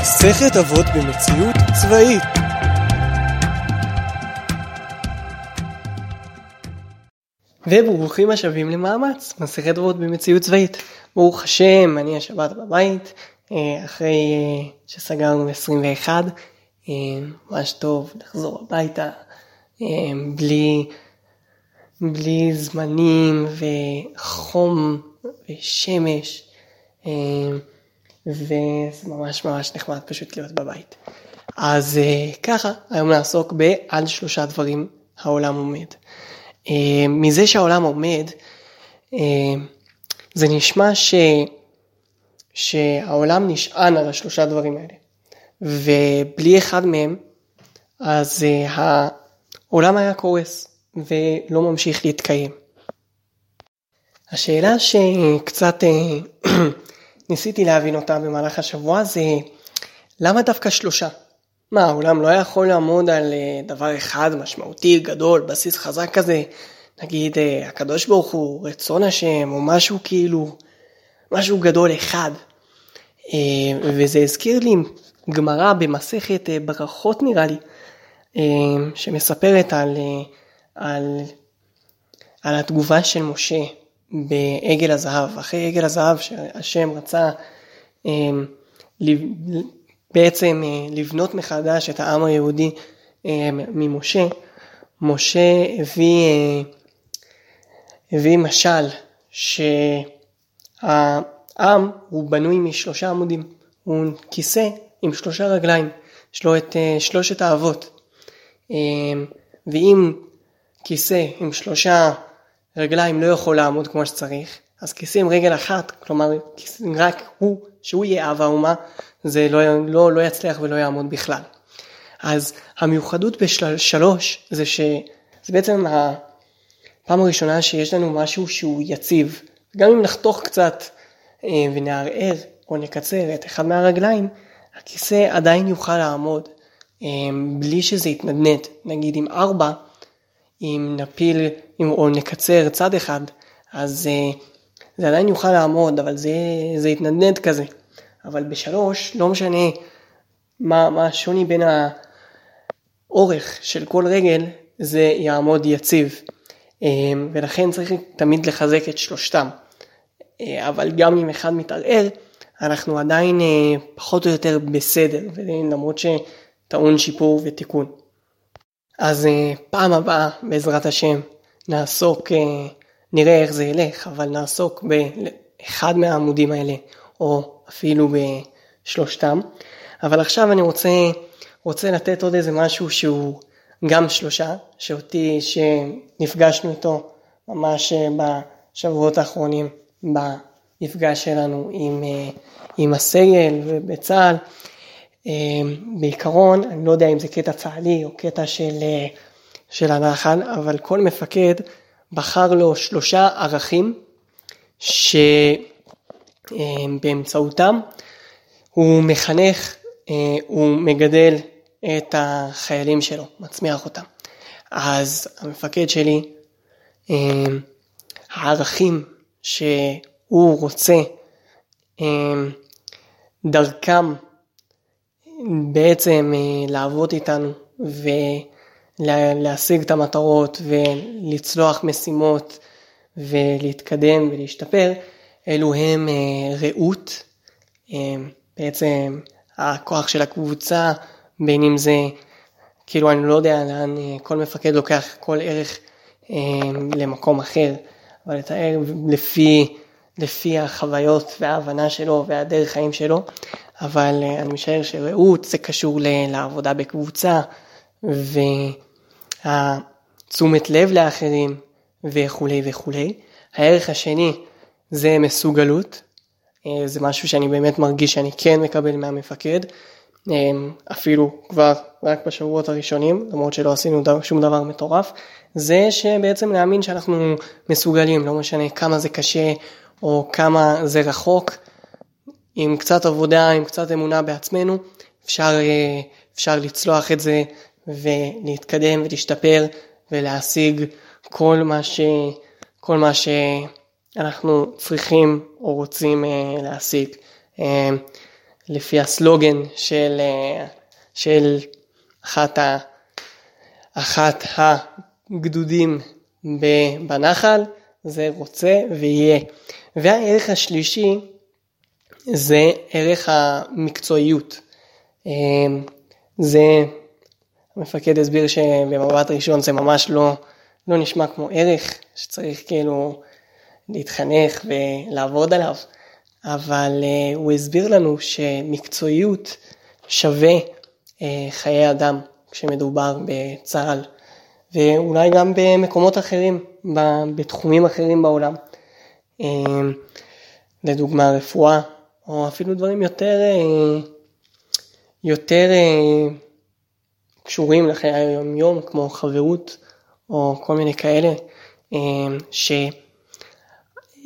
מסכת אבות במציאות צבאית וברוכים השבים למאמץ, מסכת אבות במציאות צבאית. ברוך השם, אני השבת בבית, אה, אחרי אה, שסגרנו 21, אה, ממש טוב לחזור הביתה, בלי, בלי זמנים וחום ושמש. וזה ממש ממש נחמד פשוט להיות בבית. אז uh, ככה, היום נעסוק בעל שלושה דברים העולם עומד. Uh, מזה שהעולם עומד, uh, זה נשמע ש... שהעולם נשען על השלושה דברים האלה, ובלי אחד מהם, אז העולם היה קורס ולא ממשיך להתקיים. השאלה שקצת ניסיתי להבין אותה במהלך השבוע זה למה דווקא שלושה? מה, העולם לא יכול לעמוד על אה, דבר אחד משמעותי, גדול, בסיס חזק כזה, נגיד אה, הקדוש ברוך הוא, רצון השם, או משהו כאילו, משהו גדול אחד. אה, וזה הזכיר לי גמרא במסכת ברכות נראה לי, שמספרת על, על, על התגובה של משה בעגל הזהב, אחרי עגל הזהב שהשם רצה אמ, בעצם אה, לבנות מחדש את העם היהודי אמ, ממשה, משה הביא, אה, הביא משל שהעם הוא בנוי משלושה עמודים, הוא כיסא עם שלושה רגליים, יש לו את אה, שלושת האבות, אמ, ואם כיסא עם שלושה רגליים לא יכול לעמוד כמו שצריך, אז כיסא עם רגל אחת, כלומר רק הוא, שהוא יהיה אב האומה, זה לא, לא, לא יצליח ולא יעמוד בכלל. אז המיוחדות בשלוש זה שזה בעצם הפעם הראשונה שיש לנו משהו שהוא יציב. גם אם נחתוך קצת אה, ונערער או נקצר את אחד מהרגליים, הכיסא עדיין יוכל לעמוד אה, בלי שזה יתנדנד. נגיד עם ארבע, אם נפיל אם, או נקצר צד אחד, אז uh, זה עדיין יוכל לעמוד, אבל זה, זה יתנדנד כזה. אבל בשלוש, לא משנה מה, מה השוני בין האורך של כל רגל, זה יעמוד יציב. Uh, ולכן צריך תמיד לחזק את שלושתם. Uh, אבל גם אם אחד מתערער, אנחנו עדיין פחות או יותר בסדר, למרות שטעון שיפור ותיקון. אז אה, פעם הבאה, בעזרת השם, נעסוק, אה, נראה איך זה ילך, אבל נעסוק באחד מהעמודים האלה, או אפילו בשלושתם. אבל עכשיו אני רוצה, רוצה לתת עוד איזה משהו שהוא גם שלושה, שאותי, שנפגשנו איתו ממש אה, בשבועות האחרונים, במפגש שלנו עם, עם הסגל ובצה"ל. בעיקרון, אני לא יודע אם זה קטע צה"לי או קטע של, אה, של הנחל, אבל כל מפקד בחר לו שלושה ערכים שבאמצעותם הוא מחנך, אה, הוא מגדל את החיילים שלו, מצמיח אותם. אז המפקד שלי, אמ, הערכים שהוא רוצה דרכם בעצם אה, לעבוד איתנו ולהשיג את המטרות ולצלוח משימות ולהתקדם ולהשתפר, אלו הם אה, רעות, אה, בעצם הכוח של הקבוצה, בין אם זה, כאילו אני לא יודע לאן כל מפקד לוקח כל ערך למקום אחר, אבל לתאר לפי, לפי החוויות וההבנה שלו והדרך חיים שלו, אבל אה, אני משער שרעות זה קשור לעבודה בקבוצה והתשומת לב לאחרים וכולי וכולי. הערך השני זה מסוגלות, אה, זה משהו שאני באמת מרגיש שאני כן מקבל מהמפקד, אה, אפילו כבר רק בשבועות הראשונים, למרות שלא עשינו שום דבר מטורף, זה שבעצם להאמין שאנחנו מסוגלים, לא משנה כמה זה קשה או כמה זה רחוק, עם קצת עבודה, עם קצת אמונה בעצמנו, אפשר, אה, אפשר לצלוח את זה ולהתקדם ולהשתפר ולהשיג כל מה, ש, כל מה שאנחנו צריכים או רוצים אה, להשיג. אה, לפי הסלוגן של, של אחת, ה, אחת הגדודים בנחל, זה רוצה ויהיה. והערך השלישי זה ערך המקצועיות. זה, המפקד הסביר שבמבט ראשון זה ממש לא, לא נשמע כמו ערך שצריך כאילו להתחנך ולעבוד עליו, אבל uh, הוא הסביר לנו שמקצועיות שווה uh, חיי אדם כשמדובר בצה"ל, ואולי גם במקומות אחרים, בתחומים אחרים בעולם. Uh, לדוגמה רפואה, או אפילו דברים יותר, יותר קשורים לחיי היום יום, כמו חברות, או כל מיני כאלה, uh, ש...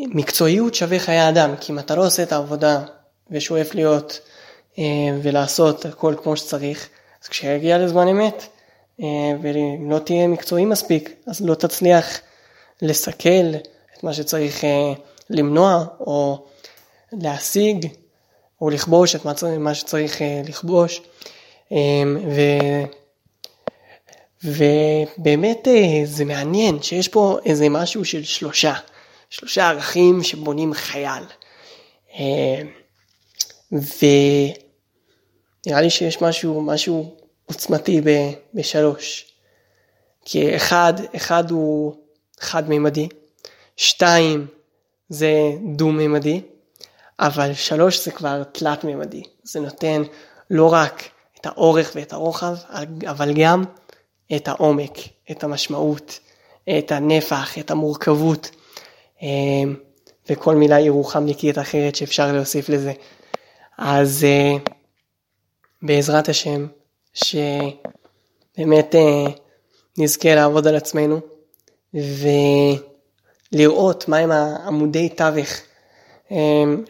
מקצועיות שווה חיי אדם, כי אם אתה לא עושה את העבודה ושואף להיות אה, ולעשות הכל כמו שצריך, אז כשיגיע לזמן אמת אה, ואם לא תהיה מקצועי מספיק, אז לא תצליח לסכל את מה שצריך אה, למנוע או להשיג או לכבוש את מה שצריך לכבוש. ו... ובאמת זה מעניין שיש פה איזה משהו של שלושה. שלושה ערכים שבונים חייל. אה, ונראה לי שיש משהו, משהו עוצמתי בשלוש. כי אחד, אחד הוא חד-מימדי, שתיים זה דו-מימדי, אבל שלוש זה כבר תלת-מימדי. זה נותן לא רק את האורך ואת הרוחב, אבל גם את העומק, את המשמעות, את הנפח, את המורכבות. אמ, וכל מילה ירוחמניקית אחרת שאפשר להוסיף לזה. אז אה, בעזרת השם, שבאמת אה, נזכה לעבוד על עצמנו ולראות מהם העמודי תווך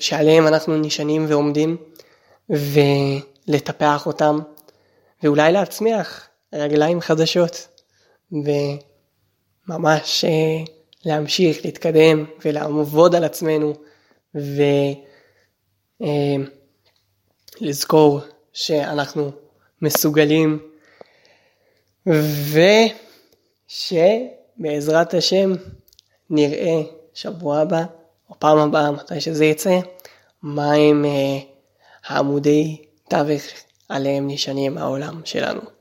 שעליהם אנחנו נשענים ועומדים ולטפח אותם ואולי להצמיח רגליים חדשות וממש אה, להמשיך, להתקדם ולעבוד על עצמנו ולזכור שאנחנו מסוגלים ושבעזרת השם נראה שבוע הבא או פעם הבאה מתי שזה יצא מהם אה, העמודי תווך עליהם נשענים העולם שלנו.